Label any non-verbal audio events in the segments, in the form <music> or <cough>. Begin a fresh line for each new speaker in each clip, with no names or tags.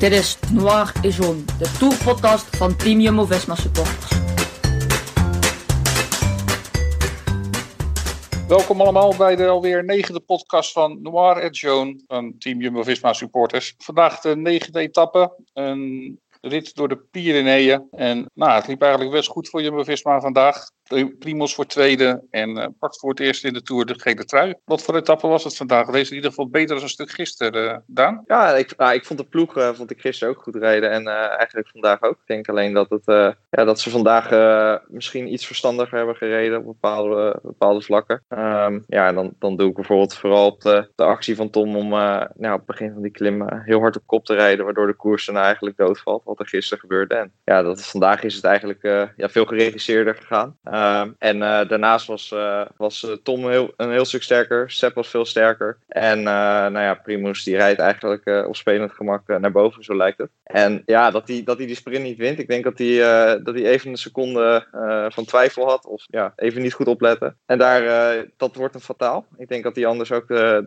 Dit is Noir et Jaune, de tourpodcast van Team Jumbo-Visma supporters.
Welkom allemaal bij de alweer negende podcast van Noir et Jaune van Team Jumbo-Visma supporters. Vandaag de negende etappe, een rit door de Pyreneeën. En nou, het liep eigenlijk best goed voor Jumbo-Visma vandaag. Primos voor tweede en eh, pakt voor het eerst in de Tour de gele trui. Wat voor etappe was het vandaag? Deze in ieder geval beter dan een stuk gisteren, eh, Daan.
Ja, ik, nou, ik vond de ploeg eh, vond ik gisteren ook goed rijden. En eigenlijk vandaag ook. Ik denk alleen dat, het, ja, dat ze vandaag misschien iets verstandiger hebben gereden op bepaalde, bepaalde vlakken. Ehm, ja, dan, dan doe ik bijvoorbeeld vooral op de, de actie van Tom om nou, op het begin van die klim heel hard op kop te rijden. Waardoor de koers daarna eigenlijk doodvalt. Wat er gisteren gebeurde. En ja, dat, vandaag is het eigenlijk ja, veel geregisseerder gegaan. Ehm, en eh, daarnaast was, eh, was eh, Tom heel, een heel stuk sterker. Sepp was veel sterker. En nou ja, Primus die rijdt eigenlijk op spelend gemak naar boven, zo lijkt het. En ja, dat hij dat hij die sprint niet wint. Ik denk dat hij, dat even een seconde van twijfel had. Of ja, even niet goed opletten. En daar, dat wordt een fataal. Ik denk dat hij anders ook de,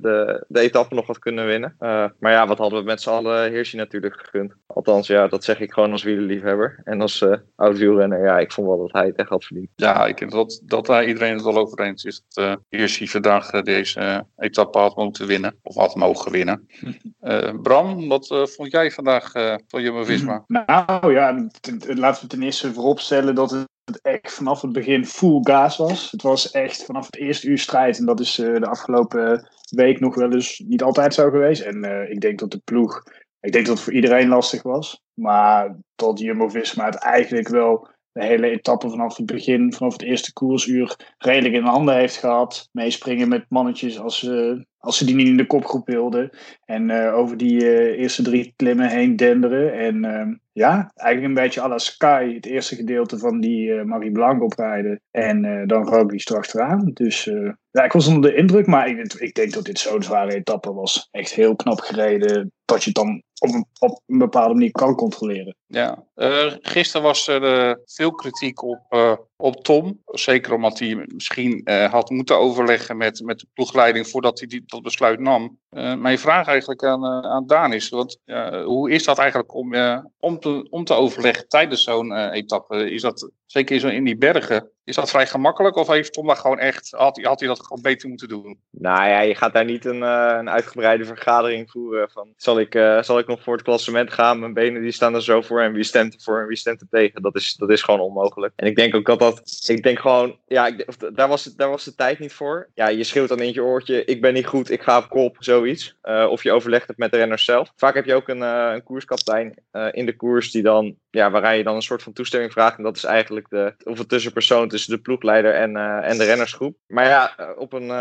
de, etappe nog had kunnen winnen. Maar ja, wat hadden we met z'n allen Hirschi natuurlijk gegund. Althans, ja, dat zeg ik gewoon als wielerliefhebber. En als eh oud wielrenner, ja, ik vond wel dat hij het echt had verdiend.
Ja, ik denk dat, dat daar iedereen het wel over eens is. Dat uh, Hirschi vandaag eh, deze eh, etappe had moeten winnen. Of had mogen winnen. <laughs> Eh, Bram, wat eh, vond jij vandaag eh, van Jumbo-Visma?
Nou ja, laten we ten eerste vooropstellen dat het echt vanaf het begin full gas was. Het was echt vanaf het eerste uur strijd. En dat is eh, de afgelopen week nog wel eens niet altijd zo geweest. En eh, ik denk dat de ploeg, ik denk dat het voor iedereen lastig was. Maar dat Jumbo-Visma het eigenlijk wel de hele etappe vanaf het begin, vanaf het eerste koersuur, redelijk in handen heeft gehad. Meespringen met mannetjes als, ze als ze die niet in de kopgroep wilden. En eh, over die eh, eerste drie klimmen heen denderen. En ehm, ja, eigenlijk een beetje à la Sky, het eerste gedeelte van die eh, Marie Blanc oprijden. En eh, dan Roglic erachteraan. Dus eh, ja, ik was onder de indruk. Maar ik, ik denk dat dit zo'n zware etappe was. Echt heel knap gereden. Dat je het dan op een, op een bepaalde manier kan controleren.
Ja, uh, gisteren was er uh, veel kritiek op, uh, op Tom. Zeker omdat hij misschien had moeten overleggen met, met de ploegleiding voordat hij die, dat besluit nam. mijn vraag eigenlijk aan, aan Daan is, want, hoe is dat eigenlijk om, om, te, om te overleggen tijdens zo'n etappe? Is dat, zeker in die bergen, is dat vrij gemakkelijk of heeft Tom dat gewoon echt, had, had hij dat gewoon beter moeten doen?
Nou ja, je gaat daar niet een, een uitgebreide vergadering voeren van, zal ik, zal ik nog voor het klassement gaan? Mijn benen die staan er zo voor en wie stemt er voor en wie stemt er tegen? Dat is, dat is gewoon onmogelijk. En ik denk ook dat dat, ik denk gewoon, ja, ik, daar, was, daar was de tijd niet voor. Ja, je schreeuwt dan in je oortje, ik ben niet goed, ik ga op kop, zoiets. Uh, of je overlegt het met de renners zelf. Vaak heb je ook een, uh, een koerskaptein uh, in de koers die dan, ja, waar je dan een soort van toestemming vraagt. En dat is eigenlijk de, of een tussenpersoon tussen de ploegleider en, en de rennersgroep. Maar ja, op een,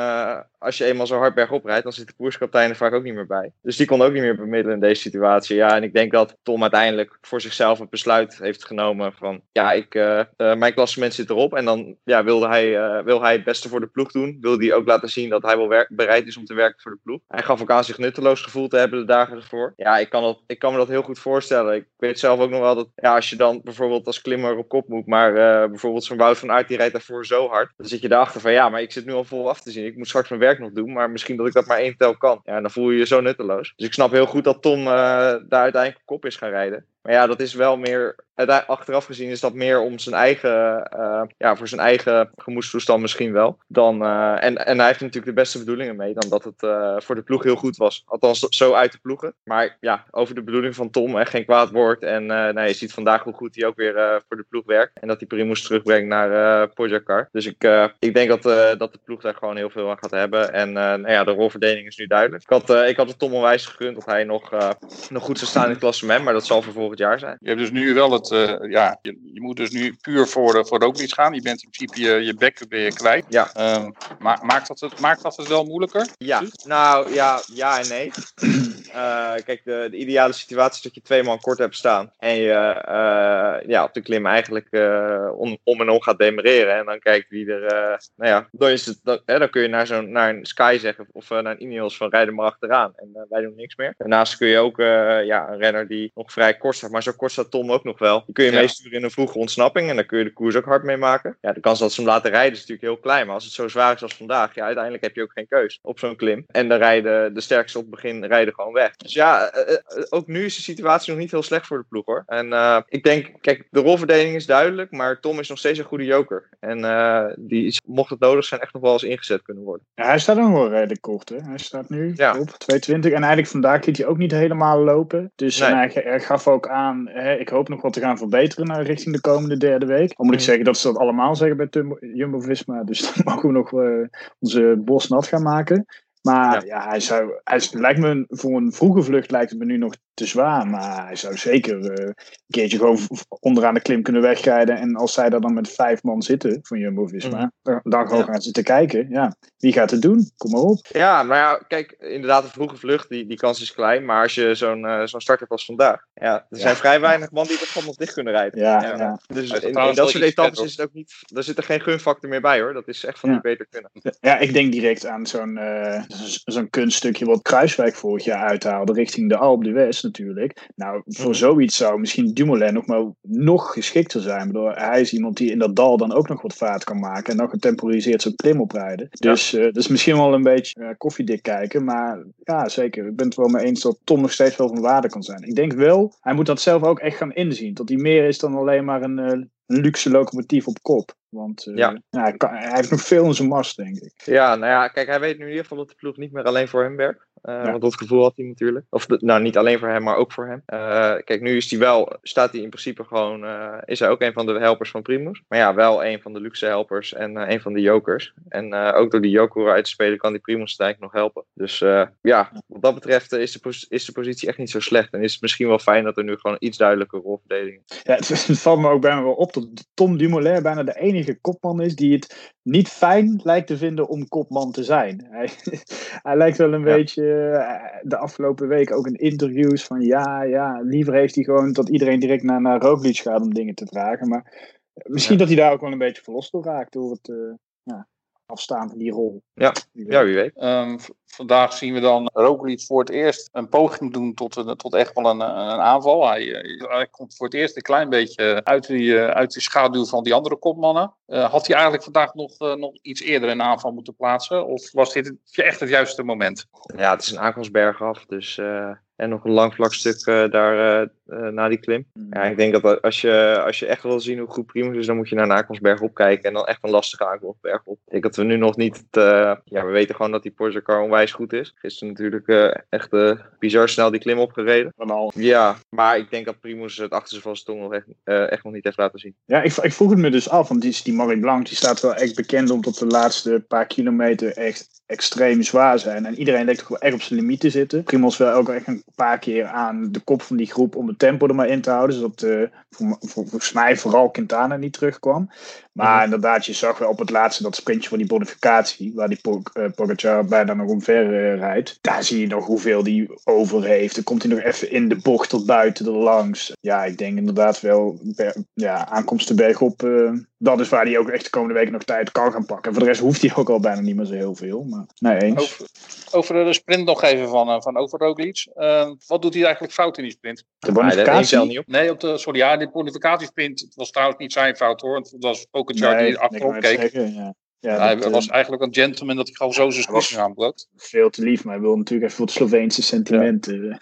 als je eenmaal zo hard bergop rijdt, dan zit de koerskaptein er vaak ook niet meer bij. Dus die kon ook niet meer bemiddelen in deze situatie. Ja, en ik denk dat Tom uiteindelijk voor zichzelf het besluit heeft genomen van, ja, ik, uh, mijn klassement zit erop. En dan ja, wilde hij, uh, wil hij het beste voor de ploeg doen. Wilde hij ook laten zien dat hij wel bereid is om te werken voor de ploeg. Hij gaf ook aan zich nutteloos gevoeld te hebben de dagen ervoor. Ja, ik kan, dat, ik kan me dat heel goed voorstellen. Ik weet zelf ook nog wel dat, ja, als je dan bijvoorbeeld als klimmer op kop moet, maar bijvoorbeeld zo'n Wout van Aert die rijdt daarvoor zo hard. Dan zit je daarachter van, ja, maar ik zit nu al vol af te zien. Ik moet straks mijn werk nog doen, maar misschien dat ik dat maar één tel kan. Ja, dan voel je je zo nutteloos. Dus ik snap heel goed dat Tom daar uiteindelijk op kop is gaan rijden. Maar ja, dat is wel meer. Achteraf gezien is dat meer om zijn eigen. Uh, ja, voor zijn eigen gemoedstoestand misschien wel. Dan, uh, en, en hij heeft natuurlijk de beste bedoelingen mee. Dan dat het uh, voor de ploeg heel goed was. Althans, zo uit de ploegen. Maar ja, over de bedoeling van Tom echt geen kwaad woord. En nou, je ziet vandaag hoe goed hij ook weer voor de ploeg werkt. En dat hij Primus terugbrengt naar Pogacar. Dus ik, ik denk dat, dat de ploeg daar gewoon heel veel aan gaat hebben. En nou ja, de rolverdeling is nu duidelijk. Ik had, ik had het Tom onwijs gegund dat hij nog, nog goed zou staan in het klassement. Maar dat zal voor volgend jaar zijn.
Je hebt dus nu wel het dat eh, ja, je, je moet dus nu puur voor, uh, voor Roglic gaan. Je bent in principe je, je bek je kwijt.
Ja.
Ehm, maakt dat, het, maakt dat het wel moeilijker?
Ja, nou ja, ja en nee. Uh, kijk, de, de, ideale situatie is dat je twee man kort hebt staan. En je uh, ja, op de klim eigenlijk uh, om, om, en om gaat demereren. En dan kijkt wie er. nou ja, dan, is het, dan, hè, dan kun je naar, zo'n naar een Sky zeggen of naar een Ineos van rijden maar achteraan. En wij doen niks meer. Daarnaast kun je ook ja, een renner die nog vrij kort staat. Maar zo kort staat Tom ook nog wel. Die kun je ja. meesturen in een vroege ontsnapping. En dan kun je de koers ook hard mee maken. Ja, de kans dat ze hem laten rijden is natuurlijk heel klein. Maar als het zo zwaar is als vandaag, ja, uiteindelijk heb je ook geen keus op zo'n klim. En dan rijden de sterkste op het begin rijden gewoon weg. Dus ja, uh, ook nu is de situatie nog niet heel slecht voor de ploeg hoor. En uh, ik denk, kijk, de rolverdeling is duidelijk, maar Tom is nog steeds een goede joker. En die is, mocht het nodig zijn, echt nog wel eens ingezet kunnen worden.
Ja, hij staat nog wel redelijk kort hè. Hij staat nu ja. op 220 en eigenlijk vandaag liet hij ook niet helemaal lopen. Dus nee. hij, hij, gaf ook aan, hè, ik hoop nog wat te gaan verbeteren naar richting de komende derde week. Dan moet ik zeggen dat ze dat allemaal zeggen bij Jumbo-Visma. Dus <laughs> dan mogen we nog onze bos nat gaan maken. Maar ja, ja hij zou, hij lijkt me voor een vroege vlucht lijkt het me nu nog te zwaar. Maar hij zou zeker uh, een keertje gewoon onderaan de klim kunnen wegrijden. En als zij daar dan met vijf man zitten van Jumbo Visma, mm. dan, dan gewoon ja. gaan zitten kijken. Ja, wie gaat het doen? Kom maar op.
Ja, maar ja, kijk, inderdaad, een vroege vlucht, die, die kans is klein. Maar als je zo'n uh, zo'n start hebt als vandaag, ja, er zijn vrij weinig man die dat gewoon nog dicht kunnen rijden.
Ja,
Dus in, in dat soort etappes is het ook niet, daar zit er geen gunfactor meer bij hoor. Dat is echt van die beter kunnen.
Ja, ik denk direct aan zo'n uh, zo'n kunststukje wat Kruiswijk vorig jaar uithaalde richting de Alp de West natuurlijk. Nou, voor zoiets zou misschien Dumoulin nog maar nog geschikter zijn. Bedoel, hij is iemand die in dat dal dan ook nog wat vaart kan maken en dan getemporiseerd zijn klim oprijden. Dus ja. uh, dat is misschien wel een beetje uh, koffiedik kijken, maar ja, zeker. Ik ben het wel mee eens dat Tom nog steeds wel van waarde kan zijn. Ik denk wel, hij moet dat zelf ook echt gaan inzien. Dat hij meer is dan alleen maar een, een luxe locomotief op kop. Want uh, ja. Ja, hij, kan, hij, heeft nog veel in zijn mast, denk ik.
Ja, nou ja, kijk, hij weet nu in ieder geval dat de ploeg niet meer alleen voor hem werkt. Ja. Want dat gevoel had hij natuurlijk. Of nou, niet alleen voor hem, maar ook voor hem. Uh, kijk, nu is hij wel, staat hij in principe gewoon, uh, is hij ook een van de helpers van Primus. Maar ja, wel een van de luxe helpers en een van de jokers. En ook door die joker uit te spelen kan die Primus uiteindelijk nog helpen. Dus ja, wat dat betreft is de, is de positie echt niet zo slecht. En is het misschien wel fijn dat er nu gewoon iets duidelijker rolverdeling
is. Ja, het, het valt me ook bijna wel op dat Tom Dumoulin bijna de enige kopman is die het niet fijn lijkt te vinden om kopman te zijn. Hij, <laughs> hij lijkt wel een ja. beetje de afgelopen week ook in interviews van ja, ja, liever heeft hij gewoon dat iedereen direct naar, naar Roglic gaat om dingen te vragen. Maar misschien ja. dat hij daar ook wel een beetje verlost door raakt door het uh, ja, afstaan van die rol.
Ja, wie weet. Ja, wie weet.
Um, vandaag zien we dan Roglic voor het eerst een poging doen tot, een, tot echt wel een, een aanval. Hij, hij, komt voor het eerst een klein beetje uit die, uit die schaduw van die andere kopmannen. Uh, had hij eigenlijk vandaag nog, uh, nog iets eerder een aanval moeten plaatsen? Of was dit echt het juiste moment?
Ja, het is een aankomstberg af, dus... Uh... En nog een lang vlak stuk uh, daar uh, na die klim. Ja, ik denk dat als je, als je echt wil zien hoe goed Primus is, dan moet je naar Nakonsberg opkijken. En dan echt een lastige aankomstberg op. Ik denk dat we nu nog niet... ja, we weten gewoon dat die Porsche onwijs goed is. Gisteren natuurlijk echt bizar snel die klim opgereden.
Al.
Ja, maar ik denk dat Primus het achter zijn vaste tong nog echt, echt nog niet heeft laten zien.
Ja, ik, ik vroeg het me dus af, want die, die Marie Blanc die staat wel echt bekend omdat de laatste paar kilometer echt extreem zwaar zijn. En iedereen lijkt toch wel echt op zijn limieten zitten. Primos wel ook echt een paar keer aan de kop van die groep om het tempo er maar in te houden. Zodat uh, volgens mij vooral Quintana niet terugkwam. Maar inderdaad, je zag wel op het laatste dat sprintje van die bonificatie, waar die uh, Pogacar bijna nog omver uh, rijdt. Daar zie je nog hoeveel die over heeft. Dan komt hij nog even in de bocht tot buiten er langs. Ja, ik denk inderdaad wel, ja, aankomsten bergop, uh, dat is waar hij ook echt de komende weken nog tijd kan gaan pakken. En voor de rest hoeft hij ook al bijna niet meer zo heel veel. Maar nee, eens.
Over, over de sprint nog even van, van over Roglic. wat doet hij eigenlijk fout in die sprint?
De bonificatie?
Nee, niet op.
nee op de, sorry, ja, de bonificatiesprint. Het was trouwens niet zijn fout hoor. Het was Pogacar nee, die achterop keek.
Zeggen, ja.
Ja, hij dat, was uh, eigenlijk een gentleman dat hij gewoon zo zijn aanbloot.
Veel te lief, maar hij wil natuurlijk even voor de Sloveense sentimenten. Ja.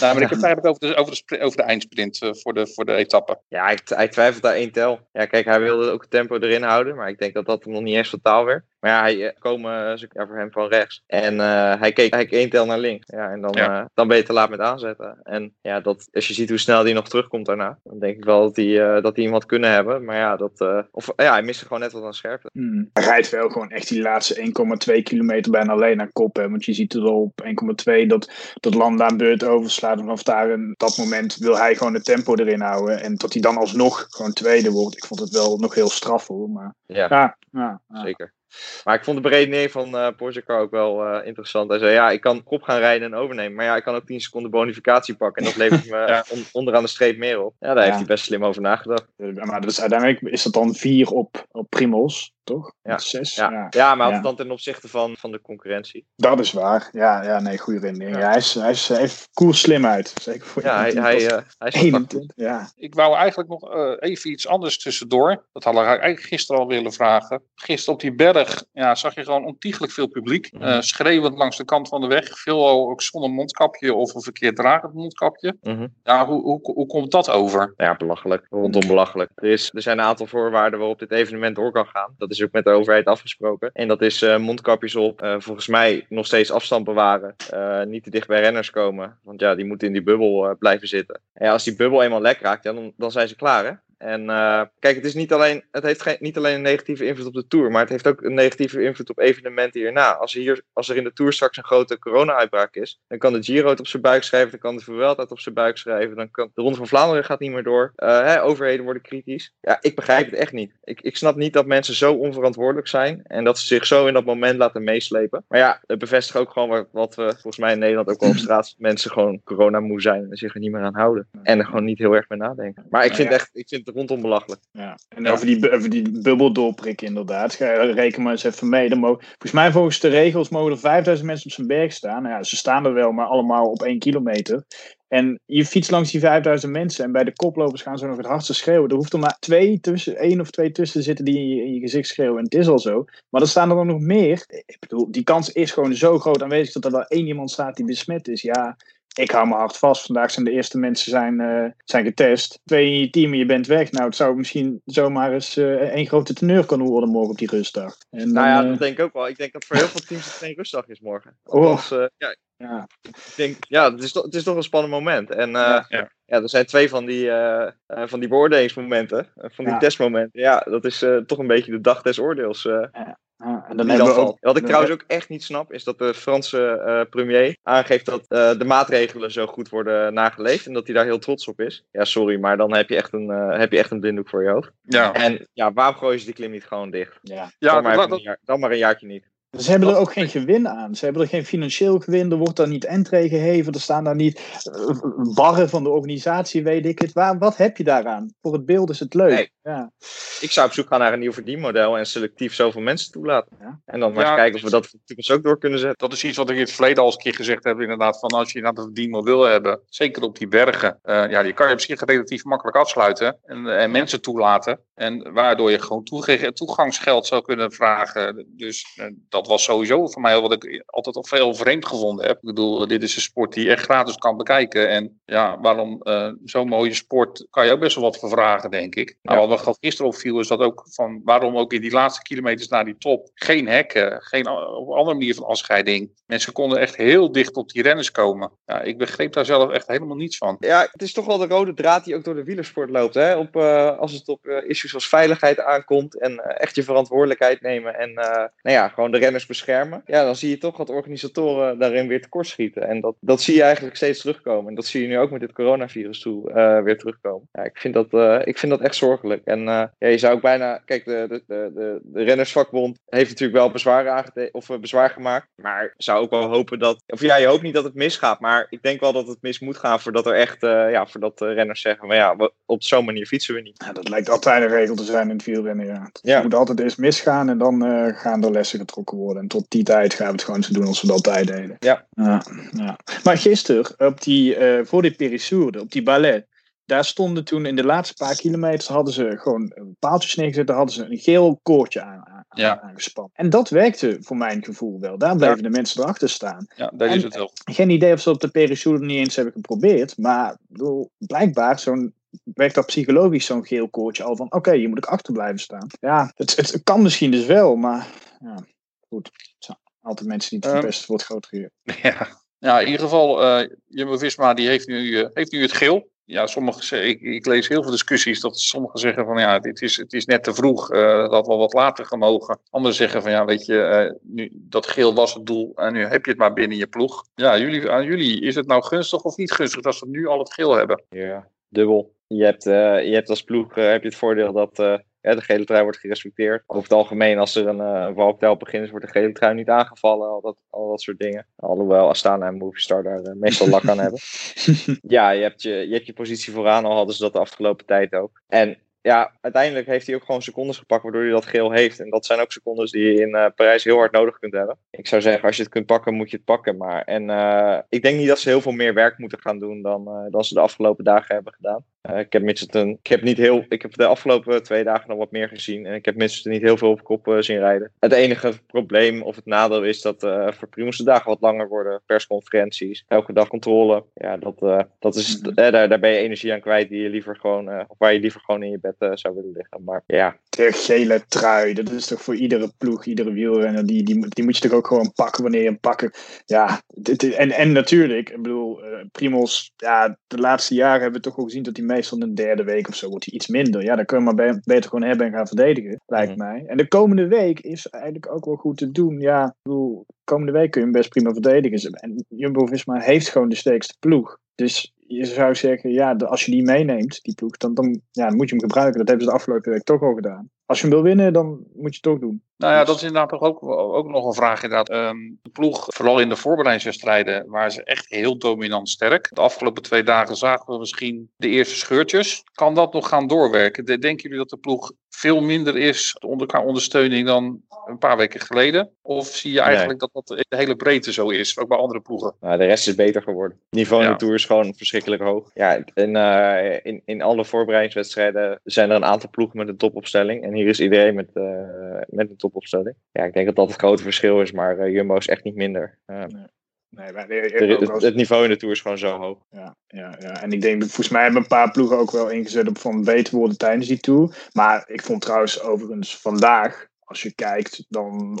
Nou, maar ik heb het eigenlijk over de, over de, over de eindsprint uh, voor, de, voor de etappe.
Ja, hij, hij twijfelt daar één tel. Ja, kijk, hij wilde ook het tempo erin houden, maar ik denk dat dat hem nog niet eens totaal werd. Maar ja, hij komen ja, voor hem van rechts. En uh, hij keek eigenlijk één tel naar links. Ja, en dan, ja. uh, dan ben je te laat met aanzetten. En ja, dat, als je ziet hoe snel hij nog terugkomt daarna, dan denk ik wel dat hij, uh, dat hij hem had kunnen hebben. Maar ja, dat, of, ja hij miste gewoon net wat aan scherpte.
Hmm. Hij rijdt wel gewoon echt die laatste 1,2 kilometer bijna alleen naar kop. Hè? Want je ziet er al op 1,2 dat, dat Landa aan beurt overslaat. Vanaf daar in dat moment wil hij gewoon het tempo erin houden. En dat hij dan alsnog gewoon tweede wordt. Ik vond het wel nog heel straf hoor. Maar
Ja,
ja, ja, ja.
zeker. Maar ik vond de beredenering van eh Pogacar ook wel eh, interessant. Hij zei, ja, ik kan kop gaan rijden en overnemen. Maar ja, ik kan ook 10 seconden bonificatie pakken. En dat levert <laughs> me
Ja.
on- onderaan de streep meer op. Ja, daar heeft hij best slim over nagedacht.
Maar dat is, uiteindelijk is dat dan vier op, op Primos, toch?
Ja.
Zes?
Ja, ja. maar
Ja.
altijd dan ten opzichte van, van de concurrentie.
Dat is waar. Ja, ja nee, goede redenering. Ja, hij, is, hij, is, hij heeft koers slim uit. Zeker voor
Ja, hij, hij, eh, hij is wel tactisch.
21. Ja,
Ik wou eigenlijk nog eh, even iets anders tussendoor. Dat hadden we eigenlijk gisteren al willen vragen. Gisteren op die berg ja, zag je gewoon ontiegelijk veel publiek. Eh, schreeuwend langs de kant van de weg. Veel ook zonder mondkapje of een verkeerd dragend mondkapje.
Mhm.
Ja, hoe, hoe, hoe komt dat over?
Ja, belachelijk. Rondom belachelijk. Er, is, er zijn een aantal voorwaarden waarop dit evenement door kan gaan. Dat is ook met de overheid afgesproken. En dat is eh, mondkapjes op. eh, volgens mij nog steeds afstand bewaren. niet te dicht bij renners komen. Want ja, die moeten in die bubbel blijven zitten. En ja, als die bubbel eenmaal lek raakt, ja, dan, dan zijn ze klaar hè. En eh, kijk, het, is niet alleen, het heeft geen, niet alleen een negatieve invloed op de Tour, maar het heeft ook een negatieve invloed op evenementen hierna. Als, hier, als er in de Tour straks een grote corona-uitbraak is, dan kan de Giro het op zijn buik schrijven, dan kan de Vuelta het op zijn buik schrijven, dan kan de Ronde van Vlaanderen gaat niet meer door. Eh, hè, overheden worden kritisch. Ja, ik begrijp het echt niet. Ik, ik snap niet dat mensen zo onverantwoordelijk zijn en dat ze zich zo in dat moment laten meeslepen. Maar ja, het bevestigt ook gewoon wat, wat we volgens mij in Nederland ook wel op straat <laughs> mensen gewoon corona moe zijn en zich er niet meer aan houden. En er gewoon niet heel erg mee nadenken. Maar ik
Nou
vind, echt, ik vind het rondom belachelijk.
ja. En over die, over die bubbel doorprikken inderdaad. Ga, reken maar eens even mee. Dan mogen, volgens mij volgens de regels mogen er 5000 mensen op zijn berg staan. Nou ja, ze staan er wel, maar allemaal op één kilometer. En je fietst langs die 5000 mensen en bij de koplopers gaan ze nog het hardste schreeuwen. Er hoeft er maar twee tussen, één of twee tussen te zitten die in je, in je gezicht schreeuwen. En het is al zo. Maar er staan er dan nog meer. Ik bedoel, die kans is gewoon zo groot aanwezig dat er wel één iemand staat die besmet is. Ja, ik hou me hard vast. Vandaag zijn de eerste mensen zijn, eh, zijn getest. Twee in je team en je bent weg. Nou, het zou misschien zomaar eens eh één grote teneur kunnen worden morgen op die rustdag. En
Nou ja,
dan,
dat
eh,
denk ik ook wel. Ik denk dat voor heel veel teams het geen rustdag is morgen. <laughs>
Oh.
Althans, eh, ja,
ja.
ik denk, ja, het is, toch, het is toch een spannend moment. En eh,
Ja.
ja.
Ja.
er zijn twee van die, eh, eh, van die beoordelingsmomenten, eh, van die
Ja.
testmomenten. Ja, dat is eh, toch een beetje de dag des oordeels. eh,
Ja, en dan hebben we ook,
Wat ik trouwens ook echt niet snap, is dat de Franse eh, premier aangeeft dat eh, de maatregelen zo goed worden nageleefd. En dat hij daar heel trots op is. Ja, sorry, maar dan heb je echt een, eh, heb je echt een blinddoek voor je hoofd.
Ja,
En ja, waarom gooien ze die klim niet gewoon dicht?
ja.
ja
dan, maar
dat-
even
dat-
een jaar- dan maar een jaartje niet.
Ze hebben er ook geen gewin aan. Ze hebben er geen financieel gewin. Er wordt daar niet entree geheven. Er staan daar niet eh, barren van de organisatie, weet ik het. Waar, wat heb je daaraan? Voor het beeld is het leuk.
Nee.
Ja.
Ik zou op zoek gaan naar een nieuw verdienmodel en selectief zoveel mensen toelaten.
Ja.
En dan maar
Ja.
eens kijken of we dat voor de toekomst ook door kunnen zetten.
Dat is iets wat ik in het verleden al eens een keer gezegd heb. Inderdaad, van als je naar de verdienmodel wil hebben, zeker op die bergen. eh, ja, die kan je op zich relatief makkelijk afsluiten. En, en mensen toelaten. En waardoor je gewoon toegangsgeld zou kunnen vragen. Dus eh, dat was sowieso voor mij wat ik altijd al veel vreemd gevonden heb. Ik bedoel, dit is een sport die je echt gratis kan bekijken. En ja, waarom eh, zo'n mooie sport kan je ook best wel wat voor vragen, denk ik. Nou, wat me gisteren opviel is dat ook van waarom ook in die laatste kilometers naar die top geen hekken, geen a- op een andere manier van afscheiding. Mensen konden echt heel dicht op die renners komen. Ja, ik begreep daar zelf echt helemaal niets van.
Ja, het is toch wel de rode draad die ook door de wielersport loopt. Hè? Op, eh, als het op eh, issues als veiligheid aankomt en eh, echt je verantwoordelijkheid nemen en eh, nou ja, gewoon de renners beschermen. Ja, dan zie je toch dat organisatoren daarin weer tekortschieten. En dat, dat zie je eigenlijk steeds terugkomen. En dat zie je nu ook met dit coronavirus toe eh, weer terugkomen. Ja, ik, vind dat, eh, ik vind dat echt zorgelijk. En eh, ja, je zou ook bijna, kijk, de, de, de, de, rennersvakbond heeft natuurlijk wel bezwaar, aangete- of, bezwaar gemaakt. Maar zou ook wel hopen dat, of ja, je hoopt niet dat het misgaat. Maar ik denk wel dat het mis moet gaan voordat er echt, ja, voordat de renners zeggen, maar ja, we- op zo'n manier fietsen we niet.
Ja, dat lijkt altijd een regel te zijn in het wielrennen. Ja. Het
Ja.
moet altijd eerst misgaan en dan gaan er lessen getrokken worden. En tot die tijd gaan we het gewoon zo doen als we dat altijd deden.
Ja.
ja, ja. Maar gisteren, op die, eh, voor die Périssourde, op die ballet, daar stonden toen in de laatste paar kilometers hadden ze gewoon een paaltjes neergezet. Daar hadden ze een geel koordje aan, aan,
Ja.
aangespannen. En dat werkte voor mijn gevoel wel. Daar bleven de mensen erachter staan.
Ja, dat is het wel.
Geen idee of ze op de Périssourde niet eens hebben geprobeerd. Maar ik bedoel, blijkbaar zo'n werkt dat psychologisch zo'n geel koordje al van oké, je moet ook achter blijven staan. Ja, het, het, kan misschien dus wel, maar ja, goed. Altijd mensen die het verpesten voor het grotere geheel. <laughs>
Ja. Ja, in ieder geval, eh Jumbo-Visma die heeft nu, eh, heeft nu het geel. ja, sommigen zeggen, ik, ik lees heel veel discussies dat sommigen zeggen van ja, dit is, het is net te vroeg, uh, dat had wel wat later gemogen. Anderen zeggen van ja, weet je, uh, nu, dat geel was het doel en nu heb je het maar binnen je ploeg. Ja, jullie, aan jullie, is het nou gunstig of niet gunstig dat ze nu al het geel hebben?
Ja, dubbel. Je hebt, uh, je hebt als ploeg heb je het voordeel dat ja, de gele trui wordt gerespecteerd. Over het algemeen, als er een uh, valpijl begint, wordt de gele trui niet aangevallen. Al dat, al dat soort dingen. Alhoewel Astana en Movistar daar uh, meestal lak aan hebben. <laughs> ja, je hebt je, je hebt je positie vooraan, al hadden ze dat de afgelopen tijd ook. En ja, uiteindelijk heeft hij ook gewoon secondes gepakt waardoor hij dat geel heeft. En dat zijn ook secondes die je in uh, Parijs heel hard nodig kunt hebben. Ik zou zeggen, als je het kunt pakken, moet je het pakken. Maar, en uh, ik denk niet dat ze heel veel meer werk moeten gaan doen dan, uh, dan ze de afgelopen dagen hebben gedaan. Ik heb Mitchelton, ik heb niet heel, ik heb de afgelopen twee dagen nog wat meer gezien. En ik heb Mitchelton niet heel veel op kop zien rijden. Het enige probleem of het nadeel is dat voor Primus de dagen wat langer worden. Persconferenties, elke dag controle. Ja, dat, dat is, daar, daar ben je energie aan kwijt die je liever gewoon, of waar je liever gewoon in je bed zou willen liggen. Maar ja.
De gele trui, dat is toch voor iedere ploeg, iedere wielrenner, die, die, die moet je toch ook gewoon pakken wanneer je hem pakken. Ja, dit, en, en natuurlijk, ik bedoel, Primos, ja, de laatste jaren hebben we toch wel gezien dat hij meestal in de derde week of zo wordt hij iets minder. Ja, dan kun je maar beter gewoon hebben en gaan verdedigen, lijkt mm -hmm. mij. En de komende week is eigenlijk ook wel goed te doen. Ja, ik bedoel, komende week kun je hem best prima verdedigen. En Jumbo-Visma heeft gewoon de sterkste ploeg. Dus je zou zeggen, ja, als je die meeneemt, die ploeg, dan, dan, ja, dan moet je hem gebruiken. Dat hebben ze de afgelopen week toch al gedaan. Als je hem wil winnen, dan moet je het toch doen.
Nou ja, dat is inderdaad toch ook, ook nog een vraag. Inderdaad. Um, de ploeg, vooral in de voorbereidingswedstrijden, waren ze echt heel dominant sterk. De afgelopen twee dagen zagen we misschien de eerste scheurtjes. Kan dat nog gaan doorwerken? Denken jullie dat de ploeg veel minder is onder elkaar ondersteuning dan een paar weken geleden? Of zie je eigenlijk nee. dat dat de hele breedte zo is, ook bij andere ploegen?
Nou, de rest is beter geworden. Het niveau in ja. de Tour is gewoon verschrikkelijk hoog. Ja, en, uh, in, in alle voorbereidingswedstrijden zijn er een aantal ploegen met een topopstelling. En hier is iedereen met, uh, met een topopstelling. Ja, ik denk dat dat het grote verschil is, maar uh, Jumbo is echt niet minder. Nee.
Nee, maar
het, het, niveau in de Tour is gewoon zo hoog.
Ja, ja, ja. en ik denk, volgens mij hebben een paar ploegen ook wel ingezet op van beter worden tijdens die Tour. Maar ik vond trouwens overigens vandaag, als je kijkt, dan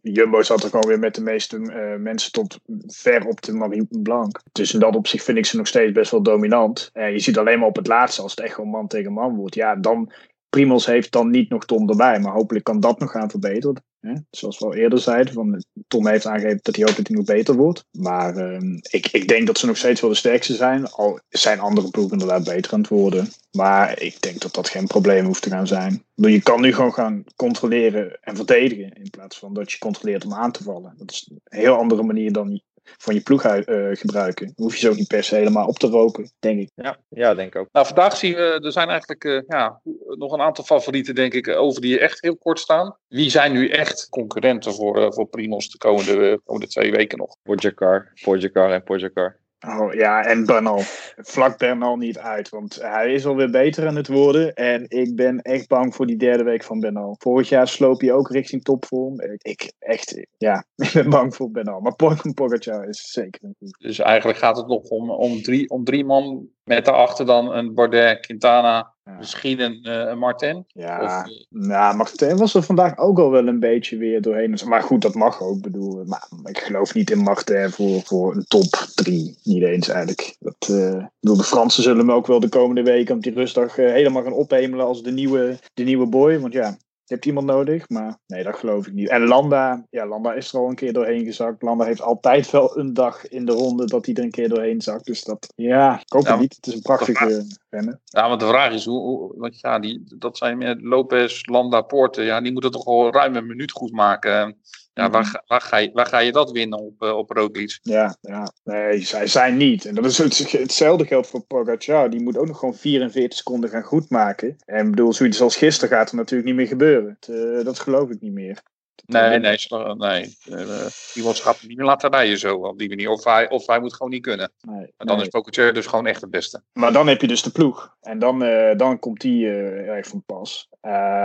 Jumbo zat er gewoon weer met de meeste uh, mensen tot ver op de Marie Blanc. Dus in dat opzicht vind ik ze nog steeds best wel dominant. En je ziet alleen maar op het laatste, als het echt gewoon man tegen man wordt, ja, dan Primos heeft dan niet nog Tom erbij, maar hopelijk kan dat nog gaan verbeteren. Hè? Zoals we al eerder zeiden, van, Tom heeft aangegeven dat hij hoopt dat hij nog beter wordt. Maar uh, ik, ik denk dat ze nog steeds wel de sterkste zijn. Al zijn andere ploegen inderdaad beter aan het worden. Maar ik denk dat dat geen probleem hoeft te gaan zijn. Je kan nu gewoon gaan controleren en verdedigen. In plaats van dat je controleert om aan te vallen. Dat is een heel andere manier dan van je ploeg uh, gebruiken. Dan hoef je ze ook niet per se helemaal op te roken, denk ik.
Ja, ja denk ik ook.
Nou, vandaag zien we, er zijn eigenlijk uh, ja, nog een aantal favorieten, denk ik, over die echt heel kort staan. Wie zijn nu echt concurrenten voor, uh, voor Primos de komende, komende twee weken nog?
Pogacar, Pogacar en Pogacar.
Oh ja, en Bernal. Vlak Bernal niet uit, want hij is alweer beter aan het worden. En ik ben echt bang voor die derde week van Bernal. Vorig jaar sloop hij ook richting topvorm. Ik, echt, ja, <laughs> ik ben bang voor Bernal. Maar Pogacar is zeker een.
Dus eigenlijk gaat het nog om, om, drie, om drie man met daarachter dan een Bardet, Quintana, ja. misschien een, uh, een Martin.
Ja, of, uh, nou, Martin was er vandaag ook al wel een beetje weer doorheen. Maar goed, dat mag ook. Bedoel, maar ik geloof niet in Martin voor, voor een top 3. Niet eens eigenlijk. Dat, uh, bedoel, de Fransen zullen hem ook wel de komende weken op die rustdag helemaal gaan ophemelen als de nieuwe, de nieuwe boy. Want ja, je hebt iemand nodig, maar nee, dat geloof ik niet. En Landa, ja, Landa is er al een keer doorheen gezakt. Landa heeft altijd wel een dag in de ronde dat hij er een keer doorheen zakt. Dus dat, ja, ik hoop ja, het niet. Het is een prachtige rennen.
Ja, want de vraag is, hoe, hoe want ja, die, dat zijn met Lopez, Landa, Poorten, ja, die moeten toch al ruim een minuut goed maken. Ja, waar, waar, ga je, waar ga je dat winnen op, uh, op Roglic?
Ja, ja, nee, zij zijn niet. En dat is het, hetzelfde geldt voor Pogacar. Die moet ook nog gewoon 44 seconden gaan goedmaken. En bedoel, zoiets als gisteren gaat er natuurlijk niet meer gebeuren. Het, uh, dat geloof ik niet meer.
Nee, nee, nee. Uh, iemand gaat niet meer laten rijden zo op die manier. Of hij, of hij moet gewoon niet kunnen. Nee, en dan nee. is Pogacar dus gewoon echt het beste.
Maar dan heb je dus de ploeg. En dan, uh, dan komt die uh, erg van pas.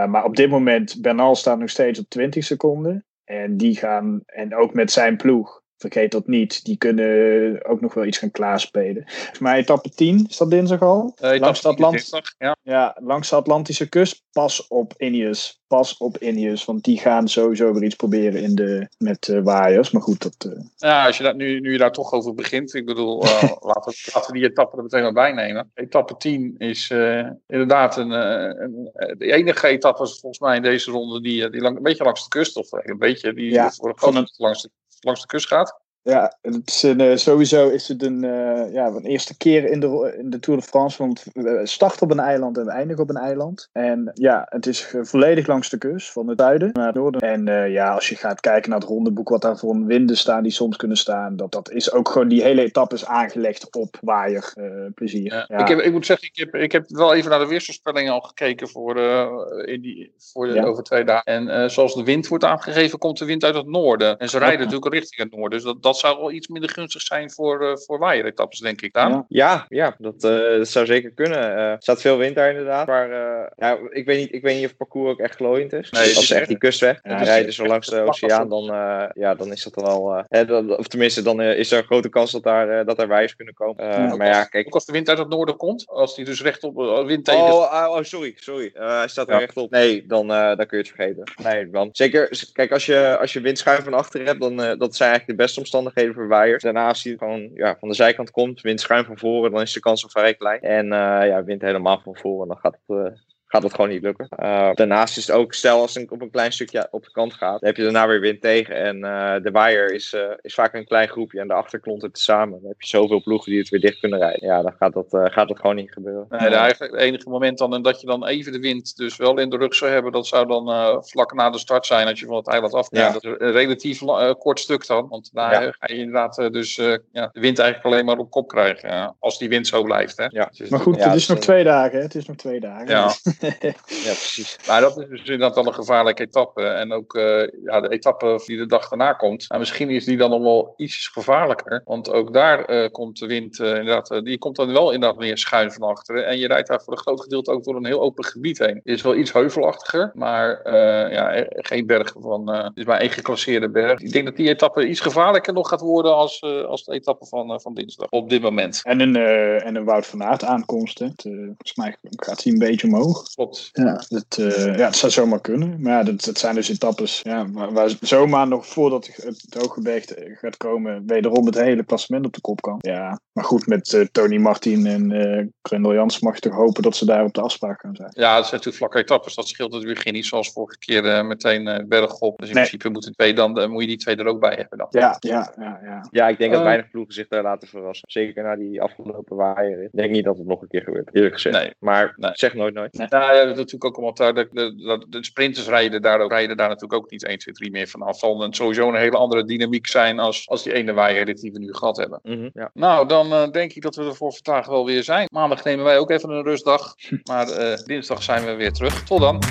maar op dit moment, Bernal staat nog steeds op 20 seconden. En die gaan, en ook met zijn ploeg, vergeet dat niet. Die kunnen ook nog wel iets gaan klaarspelen. Volgens mij etappe 10, is dat dinsdag al?
Uh,
langs, de Atlant
ja.
Ja, langs de Atlantische kust. Pas op Ineos. Pas op Ineos. Want die gaan sowieso weer iets proberen in de, met uh, waaiers. Maar goed, dat... Uh...
Ja, als je dat nu, nu je daar toch over begint. Ik bedoel, <laughs> laten, we, laten we die etappe er meteen maar bij nemen. Etappe 10 is inderdaad een, een, de enige etappe volgens mij in deze ronde die, die lang, een beetje langs de kust. Of een beetje die
Ja,
voor een, langs, de, langs de kust gaat.
Ja, het is een, uh, sowieso is het een, uh, ja, een eerste keer in de, in de Tour de France. Want we starten op een eiland en we eindigen op een eiland. En ja, het is volledig langs de kust, van het zuiden naar het noorden. En uh, ja, als je gaat kijken naar het rondeboek, wat daar voor winden staan die soms kunnen staan. Dat, dat is ook gewoon, die hele etappe is aangelegd op waaier plezier.
Ja. Ja. Ik, heb, ik moet zeggen, ik heb, ik heb wel even naar de weersvoorspellingen al gekeken voor, in die, voor de,
Ja.
over twee dagen. En zoals de wind wordt aangegeven, komt de wind uit het noorden. En ze rijden natuurlijk richting het noorden. Dus dat, dat zou wel iets minder gunstig zijn voor, uh, voor waaieretappes, denk ik. Daan?
Ja.
Ja, ja dat, uh, dat zou zeker kunnen. Uh, er staat veel wind daar inderdaad. Maar ja, ik, weet niet, ik weet niet of het parcours ook echt glooiend is.
Nee,
Als ze echt die kustweg
Ja,
rijden zo langs de oceaan, dan, ja, dan is dat dan al... Hè, dan, of tenminste, dan is er een grote kans dat daar, dat er waaiers kunnen komen.
Ja.
maar ja, kijk...
Ook als de wind uit het noorden komt, als die dus rechtop wind tegen...
Oh, oh, oh, sorry, sorry. hij staat er rechtop. Nee, dan, dan kun je het vergeten. Nee, dan. Zeker, kijk, als je, als je windschuim van achter hebt, dan dat zijn eigenlijk de beste omstandigheden voor waaiers. Daarna als hij gewoon ja, van de zijkant komt, wind schuin van voren, dan is de kans al vrij klein. En uh, ja, wind helemaal van voren, dan gaat het, uh, gaat het gewoon niet lukken. Uh, daarnaast is het ook, stel als het op een klein stukje op de kant gaat, dan heb je daarna weer wind tegen. En de waaier is, is vaak een klein groepje en daarachter klont het samen. Dan heb je zoveel ploegen die het weer dicht kunnen rijden. Ja, dan gaat dat, gaat dat gewoon niet gebeuren.
Nee, de, eigenlijk, het enige moment dan dat je dan even de wind dus wel in de rug zou hebben, dat zou dan uh, vlak na de start zijn als je van het eiland afkomt.
Ja.
Dat is een relatief uh, kort stuk dan, want daar
Ja.
ga je inderdaad uh, dus ja, de wind eigenlijk alleen maar op kop krijgen, als die wind zo blijft. Hè?
Ja.
Dus
Maar goed,
Ja,
het is
dat
nog twee dagen. hè. Het is nog twee dagen.
Ja. <laughs> <laughs>
Ja, precies.
Maar dat is dus inderdaad wel een gevaarlijke etappe. En ook eh, ja, de etappe die de dag daarna komt. Nou, misschien is die dan nog wel iets gevaarlijker. Want ook daar eh, komt de wind eh, inderdaad. die komt dan wel inderdaad meer schuin van achteren. En je rijdt daar voor een groot gedeelte ook door een heel open gebied heen. Het is wel iets heuvelachtiger. Maar ja, geen berg van. het is maar één geclasseerde berg. Ik denk dat die etappe iets gevaarlijker nog gaat worden als, als de etappe van, van dinsdag. Op dit moment.
En een, en een Wout van Aert aankomst. Hè. Volgens mij gaat hij een beetje omhoog.
Klopt.
Ja, dat, eh, ja, het zou zomaar kunnen. Maar ja, dat, dat zijn dus etappes ja, waar, waar zomaar nog voordat het, het hooggebergte gaat komen, wederom het hele klassement op de kop kan. Ja, maar goed, met eh, Tony Martin en eh Grendel Jans mag je toch hopen dat ze daar op de afspraak gaan zijn.
Ja, het zijn natuurlijk vlakke etappes. Dat scheelt natuurlijk niet zoals vorige keer meteen eh, bergop. Dus in
Nee.
principe moeten twee dan, moet je die twee er ook bij hebben dan.
Ja, ja, ja, ja.
Ja, ik denk dat weinig ploegen zich daar laten verrassen. Zeker na die afgelopen waaier. Ik denk niet dat het nog een keer gebeurt, eerlijk gezegd.
Nee.
Maar
Nee.
zeg nooit nooit.
Nou ja, dat is natuurlijk ook allemaal daar. De, de, de, sprinters rijden daar, ook, rijden daar natuurlijk ook niet 1, 2, 3 meer vanaf. Zal het sowieso een hele andere dynamiek zijn als, als die ene waaierrit die we nu gehad hebben.
Mhm, ja.
Nou, dan eh, denk ik dat we er voor vandaag wel weer zijn. Maandag nemen wij ook even een rustdag. <laughs> Maar eh, dinsdag zijn we weer terug. Tot dan.